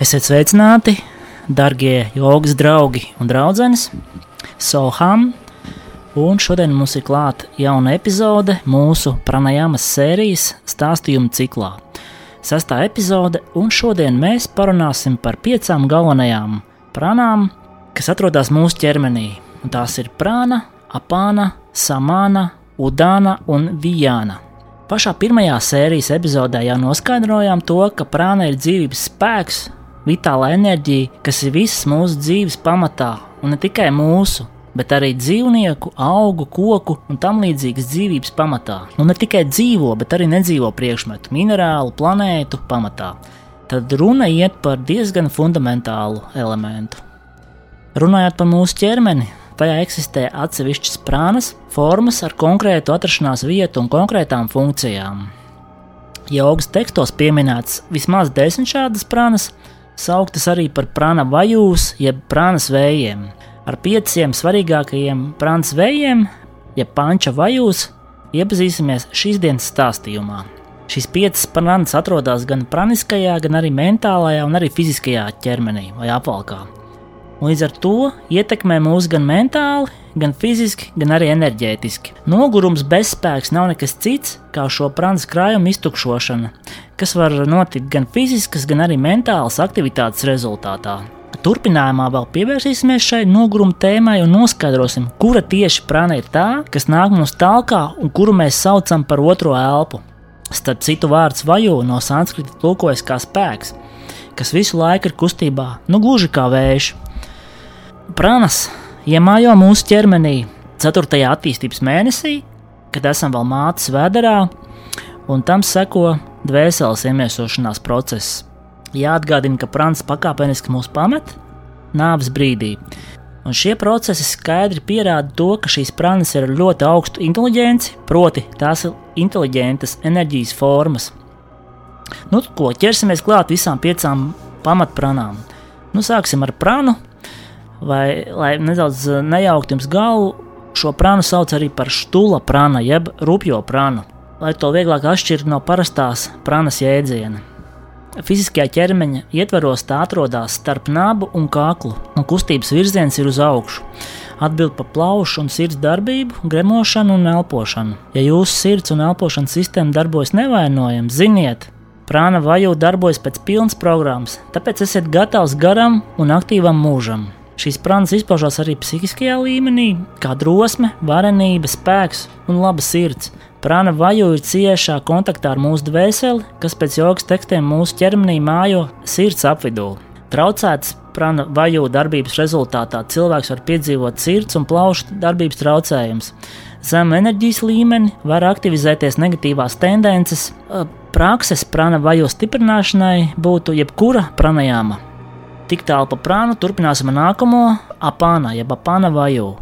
Esiet sveicināti, darbie jogas draugi un draudzenes, Soham! Un šodien mums ir klāta jauna epizode mūsu pranajāmas sērijas stāstījumu ciklā. Sastā epizode, un šodien mēs parunāsim par piecām galvenajām pranām, kas atrodas mūsu ķermenī. Un tās ir prāna, apāna, samāna, udāna un vijāna. Pašā pirmajā sērijas epizodē jau noskaidrojām to, ka prāna ir dzīvības spēks, vitāla enerģija, kas ir visas mūsu dzīves pamatā, un ne tikai mūsu, bet arī dzīvnieku, augu, koku un tam līdzīgas dzīvības pamatā. Un ne tikai dzīvo, bet arī nedzīvo priekšmetu, minerālu, planētu pamatā. Tad runa iet par diezgan fundamentālu elementu. Runājot par mūsu ķermeni, tajā eksistē atsevišķas prānas formas ar konkrētu atrašanās vietu un konkrētām funkcijām. Jogas tekstos pieminēts vismaz desmit šādas prānas, sauktas arī par prāna vajūs, jeb prānas vējiem. Ar pieciem svarīgākajiem prānas vējiem, jeb panča vajūs, iepazīsimies šīs dienas stāstījumā. Šīs piecas prānas atrodas gan praniskajā, gan arī mentālajā un arī fiziskajā ķermenī vai apvalkā. Līdz ar to ietekmē mūs gan mentāli, gan fiziski, gan arī enerģētiski. Nogurums bezspēks nav nekas cits kā šo prānas krājumu iztukšošana, kas var notikt gan fiziskas, gan arī mentālas aktivitātes rezultātā. Turpinājumā vēl pievērsīsimies šai noguruma tēmai un noskaidrosim, kura tieši prāna ir tā, kas nāk mums tālāk un kuru mēs saucam par otro elpu. Starp citu, vārds vaju no sanskrita tulkojas kā spēks, kas visu laiku ir kustībā, nu gluži kā vējš. Prānas iemājo mūsu ķermenī 4. attīstības mēnesī, kad esam vēl mātes vēderā, un tam seko dvēseles iemiesošanās process. Jāatgādina, ka prāns pakāpeniski mūs pamet nāves brīdī. Un šie procesi skaidri pierāda to, ka šīs prānas ir ļoti augstu inteligenci, proti, tās ir inteliģentas enerģijas formas. Nu, ko ķersimies klāt visām piecām pamatprānām. Nu, sāksim ar prānu, vai, lai nedaudz eh, nejauktu jums galvu, šo prānu sauc arī par stula prāna, jeb rupjo prānu, lai to vieglāk atšķirtu no parastās prānas jēdziena. Fiziskajā ķermeņa ietvaros tā atrodas starp nabu un kaklu, un kustības virziens ir uz augšu. Atbild par plaušu un sirds darbību, gremošanu un elpošanu. Ja jūsu sirds un elpošanas sistēma darbojas nevainojami, ziniet, prāna vajūta darbojas pēc pilnas programmas, tāpēc esiet gatavs garam un aktīvam mūžam. Šīs prānas izpaužās arī psihiskajā līmenī, kā drosme, varenība, spēks un laba sirds. Prāna vaju ir ciešā kontaktā ar mūsu dvēseli, kas pēc jogas tekstiem mūsu ķermenī mājo sirds apvidū. Traucēts prāna vaju darbības rezultātā cilvēks var piedzīvot sirds un plaušu darbības traucējumus. Zem enerģijas līmeni var aktivizēties negatīvās tendences. Prakses prāna vaju stiprināšanai būtu jebkura pranajāma Tik tālu pa prānu turpināsim nākamo apāna, jeb apāna vaju.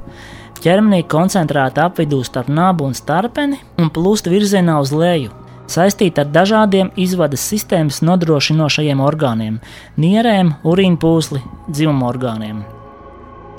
Ķermenī koncentrēta apvidū starp nabu un starpeni un plūst virzienā uz leju, saistīta ar dažādiem izvadas sistēmas nodrošinošajiem orgāniem - nierēm, urīnpūsli, dzimuma orgāniem.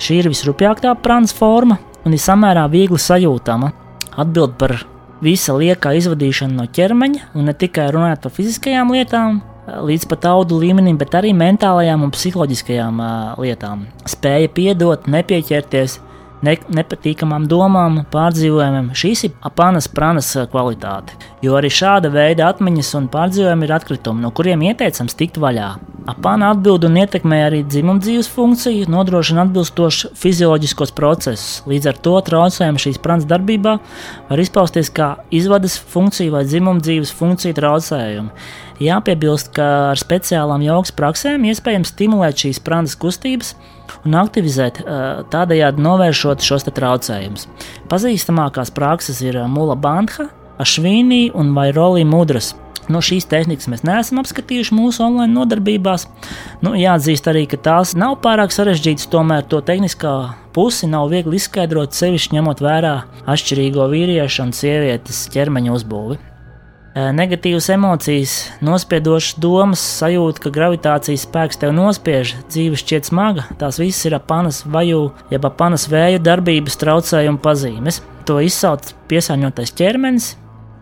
Šī ir visrupjākā prānas forma un ir samērā viegli sajūtama. Atbild par visa liekā izvadīšanu no ķermeņa, un ne tikai runājot par fiziskajām lietām, līdz pat audu līmenim, bet arī mentālajām un psiholoģiskajām lietām. Spēja piedot, nepieķerties ne, nepatīkamām domām, pārdzīvojumiem. Šīs ir apānas prānas kvalitāte, jo arī šāda veida atmiņas un pārdzīvojumi ir atkritumi, no kuriem ieteicams tikt vaļā. Apāna atbild un ietekmē arī dzimumdzīves funkciju, nodrošina atbilstošus fizioloģiskos procesus. Līdz ar to traucējumi šīs prānas darbībā var izpausties kā izvadas funkciju vai dzimumdzīves funkciju traucējumi. Jāpiebilst, ka ar speciālām jogas praksēm iespējams stimulēt šīs prānas kustības un aktivizēt, tādējādi novēršot šos traucējumus. Pazīstamākās prakses ir Mula Bandha, Ašvīnī un Vairolī Mudras. No šīs tehnikas mēs neesam apskatījuši mūsu online nodarbībās. Nu, jāatzīst arī, ka tās nav pārāk sarežģītas, tomēr to tehniskā pusi nav viegli izskaidrot, sevišķi ņemot vērā atšķirīgo vīriešu un sievietes ķermeņa uzbūvi. Negatīvas emocijas, nospiedošas domas, sajūta, ka gravitācijas spēks tev nospiež, dzīve šķiet smaga, tās visas ir apanas vaju, jeb apanas vēju darbības traucējuma pazīmes. To izsauc piesārņotais ķermenis,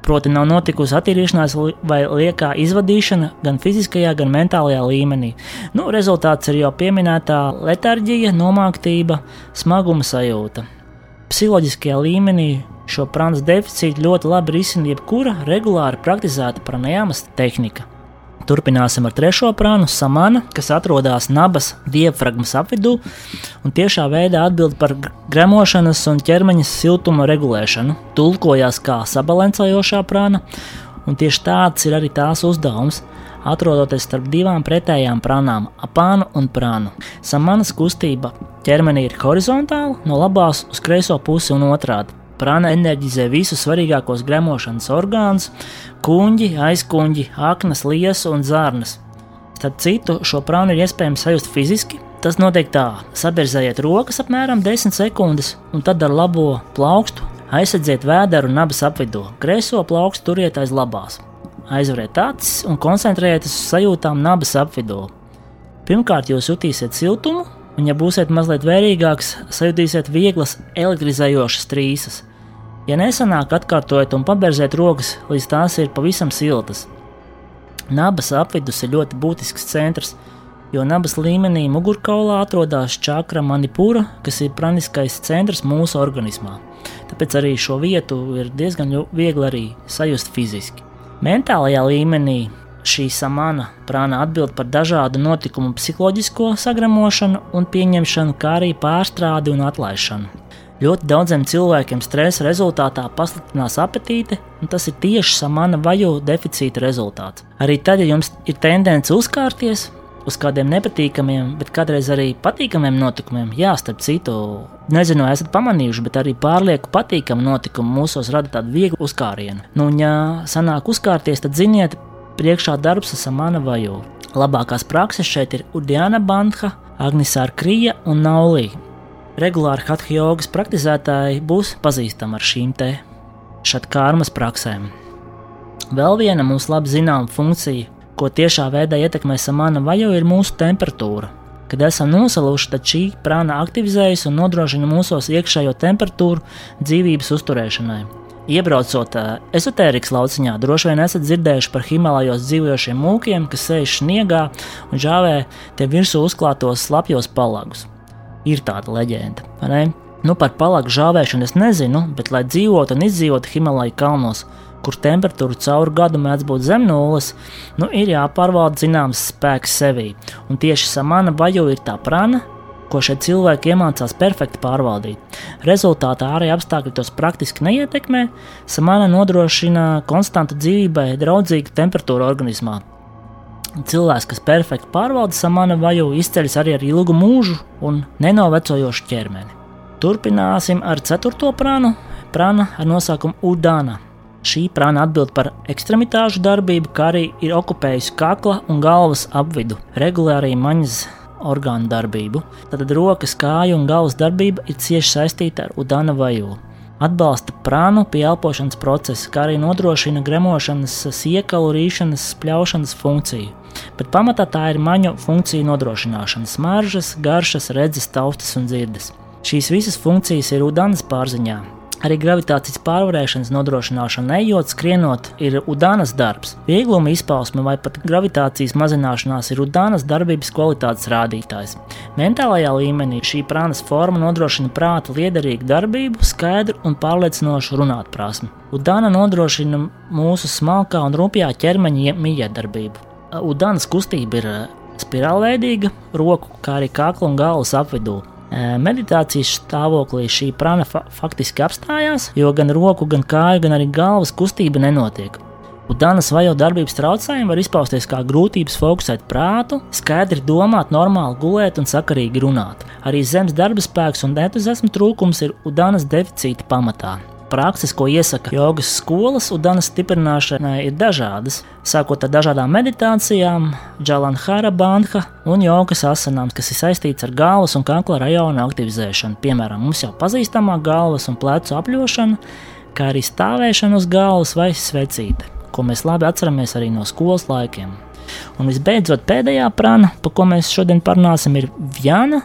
Proti, nav notikusi attīrīšanās vai liekā izvadīšana gan fiziskajā, gan mentālajā līmenī. Nu, rezultāts ir jau pieminētā letarģija, nomāktība, smaguma sajūta. Psiholoģiskajā līmenī šo prānas deficītu ļoti labi risina jebkura regulāri praktizēta pranajāmas tehnika. Turpināsim ar trešo prānu, samana, kas atrodas nabas diafragmas apvidū un tiešā veidā atbild par gremošanas un ķermeņa siltuma regulēšanu. Tulkojās kā sabalansējošā prāna, un tieši tāds ir arī tās uzdevums. Atrodoties starp divām pretējām prānām, apānu un prānu. Samanas kustība ķermenī ir horizontāla, no labās uz kreiso pusi un otrādi. Prana enerģizē visus svarīgākos gremošanas orgānus - kuģi, aizkuģi, aknas, liesu un zārnas. Starp citu, šo prānu ir iespējams sajust fiziski. Tas notiek tā, sabirzējiet rokas apmēram 10 sekundes, un tad ar labo plaukstu aizsedziet vēderu un abas apvidū. Kreiso plaukstu turiet aiz labās. Aizveriet acis un koncentrējieties uz sajūtām nabas apvidū. Pirmkārt, jūs jutīsiet siltumu, un, ja būsiet mazliet vērīgāks, sajutīsiet vieglas elektrizējošas trīsas. Ja nesanāk, atkārtojiet un pabērziet rokas, līdz tās ir pavisam siltas. Nabas apvidus ir ļoti būtisks centrs, jo nabas līmenī mugurkaulā atrodas čakra manipūra, kas ir praniskais centrs mūsu organismā. Tāpēc arī šo vietu ir diezgan viegli arī sajust fiziski. Mentālajā līmenī šī samana prāna atbild par dažādu notikumu psiholoģisko sagramošanu un pieņemšanu, kā arī pārstrādi un atlaišanu. Ļoti daudziem cilvēkiem stresa rezultātā pasliktinās apetīte, un tas ir tieši samana vaju deficīta rezultāts. Arī tad, ja jums ir tendence uzkārties uz kādiem nepatīkamiem, bet kādreiz arī patīkamiem notikumiem, jā, starp citu, nezinu, vai esat pamanījuši, bet arī pārlieku patīkamu notikumu mūsos rada tādu vieglu uzkārienu. Nu, un, ja sanāk uzkārties, tad ziniet, priekšā darbs ar samana vaju. Labākās prakses šeit ir Udiana Bandha, Agnisāra Krija un Naulija regulāri hatha jogas praktizētāji būs pazīstami ar šīm te šatkārmas praksēm. Vēl viena mums labi zināma funkcija, ko tiešā veidā ietekmē samana vajo, ir mūsu temperatūra. Kad esam nosaluši, tad šī prāna aktivizējas un nodrošina mūsos iekšējo temperatūru dzīvības uzturēšanai. Iebraucot ezotērikas lauciņā, droši vien esat dzirdējuši par Himalajos dzīvojošiem mūkiem, kas sēž sniegā un žāvē tie virsū uzklātos slapjos palagus ir tāda leģenda. Nu, par palagu žāvēšanu es nezinu, bet, lai dzīvotu un izdzīvotu Himalaju kalnos, kur temperatūra cauri gadu mēdz būt zem nulles, nu, ir jāpārvalda zināms spēks sevī. Un tieši samana vaju ir tā prana, ko šie cilvēki iemācās perfekti pārvaldīt. Rezultātā ārēji apstākļi tos praktiski neietekmē, samana nodrošina konstantu dzīvībai draudzīgu temperatūru organismā. Cilvēks, kas perfekti pārvalda samana vaju, izceļas arī ar ilgu mūžu un nenovecojošu ķermeni. Turpināsim ar ceturto prānu, prāna ar nosaukumu Udana. Šī prāna atbild par ekstremitāšu darbību, kā arī ir okupējusi kakla un galvas apvidu, regulē arī maņas orgānu darbību. Tad rokas, kāju un galvas darbība ir cieši saistīta ar Udana vaju atbalsta prānu pie elpošanas procesa, kā arī nodrošina gremošanas, siekalu, rīšanas, spļaušanas funkciju. Bet pamatā tā ir maņu funkciju nodrošināšana, smaržas, garšas, redzes, taustas un dzirdes. Šīs visas funkcijas ir ūdens pārziņā, Arī gravitācijas pārvarēšanas nodrošināšana, ejot, skrienot, ir udānas darbs. Viegluma izpausme vai pat gravitācijas mazināšanās ir udānas darbības kvalitātes rādītājs. Mentālajā līmenī šī prānas forma nodrošina prāta liederīgu darbību, skaidru un pārliecinošu runāt prasmi. Udāna nodrošina mūsu smalkā un rupjā ķermeņa miedarbību. Udānas kustība ir spirālveidīga, roku, kā arī kakla un galvas apvidū. Meditācijas stāvoklī šī prana fa faktiski apstājās, jo gan roku, gan kāju, gan arī galvas kustība nenotiek. Udanas vajo darbības traucējumi var izpausties kā grūtības fokusēt prātu, skaidri domāt, normāli gulēt un sakarīgi runāt. Arī zemes darba spēks un entuziasma trūkums ir Udanas deficīta pamatā. Prakses, ko iesaka jogas skolas, udanas stiprināšanai ir dažādas, sākot ar dažādām meditācijām, džalanhara bandha un jogas asanām, kas ir saistīts ar galvas un kakla rajona aktivizēšanu. Piemēram, mums jau pazīstamā galvas un plecu apļošana, kā arī stāvēšana uz galvas vai svecīte, ko mēs labi atceramies arī no skolas laikiem. Un visbeidzot, pēdējā prana, par ko mēs šodien parunāsim, ir Vjana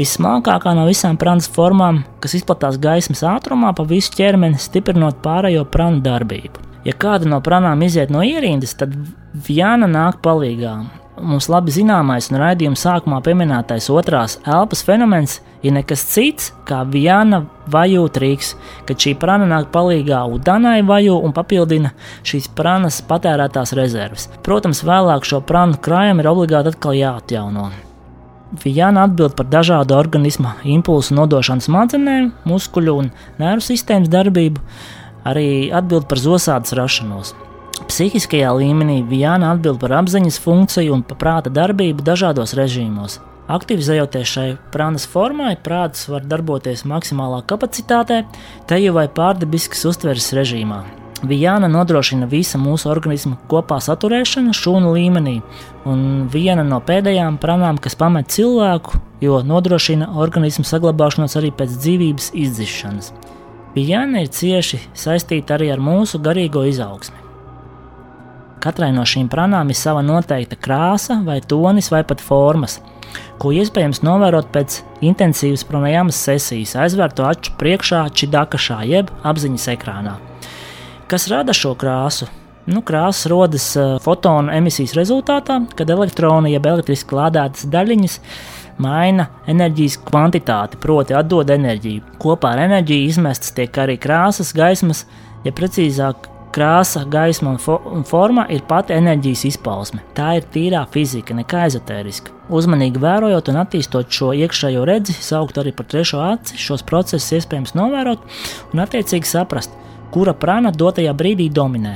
Vismākākā no visām prānas formām, kas izplatās gaismas ātrumā pa visu ķermeni, stiprinot pārējo prānu darbību. Ja kāda no pranām iziet no ierindas, tad Vjana nāk palīgā. Mums labi zināmais un raidījuma sākumā pieminētais otrās elpas fenomens ir nekas cits kā Vjana vaju triks, kad šī prana nāk palīgā Udanai vaju un papildina šīs pranas patērētās rezerves. Protams, vēlāk šo pranu krājumu ir obligāti atkal jāatjauno. Vijana atbild par dažādu organisma impulsu nodošanu smadzenēm, muskuļu un nervu sistēmas darbību, arī atbild par zosādes rašanos. Psihiskajā līmenī Vijana atbild par apziņas funkciju un prāta darbību dažādos režīmos. Aktivizējoties šai prānas formai, prāts var darboties maksimālā kapacitātē, teju vai pārdabiskas uztveres režīmā. Vijana nodrošina visa mūsu organisma kopā saturēšanu šūnu līmenī, un viena no pēdējām pranām, kas pamet cilvēku, jo nodrošina organismu saglabāšanos arī pēc dzīvības izdzišanas. Vijana ir cieši saistīta arī ar mūsu garīgo izaugsmi. Katrai no šīm pranām ir sava noteikta krāsa, vai tonis, vai pat formas, ko iespējams novērot pēc intensīvas pranajāmas sesijas, aizvērto acu priekšā, čidakašā jeb apziņas ekrānā. Kas rada šo krāsu? Nu, krāsas rodas uh, fotonu emisijas rezultātā, kad elektroni jeb elektriski lādētas daļiņas maina enerģijas kvantitāti, proti, atdod enerģiju. Kopā ar enerģiju izmestas tiek arī krāsas, gaismas, ja precīzāk, krāsa, gaisma un, fo un forma ir pati enerģijas izpausme. Tā ir tīrā fizika, nekā ezotēriska. Uzmanīgi vērojot un attīstot šo iekšējo redzi, saukt arī par trešo aci, šos procesus iespējams novērot un attiecīgi saprast, kura prana dotajā brīdī dominē.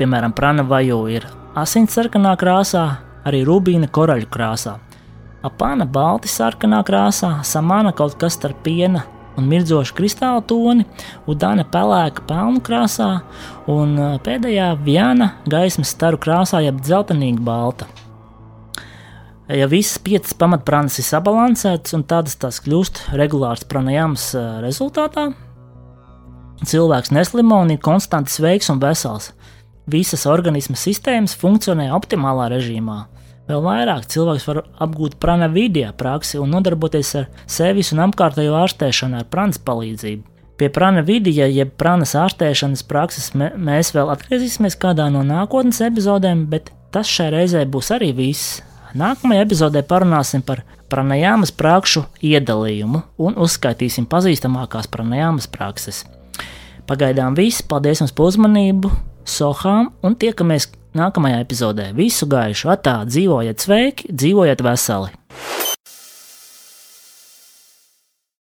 Piemēram, prana vaju ir asinsarkanā krāsā, arī rubīna koraļu krāsā. Apāna balti sarkanā krāsā, samāna kaut kas starp piena un mirdzošu kristāla toni, udāna pelēka pelnu krāsā, un pēdējā viena gaismas staru krāsā, jeb dzeltenīgi balta. Ja visas piecas pamatprānas ir sabalansētas un tādas tās kļūst regulārs pranajāmas rezultātā, cilvēks neslimo un ir konstanti sveiks un vesels. Visas organisma sistēmas funkcionē optimālā režīmā. Vēl vairāk cilvēks var apgūt prana vidē praksi un nodarboties ar sevis un apkārtējo ārstēšanu ar pranas palīdzību. Pie prana vidija, jeb pranas ārstēšanas prakses, mēs vēl atgriezīsimies kādā no nākotnes epizodēm, bet tas šai reizē būs arī viss. Nākamajā epizodē parunāsim par pranajāmas prakšu iedalījumu un uzskaitīsim pazīstamākās pranajāmas prakses. Pagaidām viss, paldies jums par uzmanību, sohām. Un tiekamies nākamajā epizodē. Visu gaišu, atā, dzīvojiet sveiki, dzīvojiet veseli!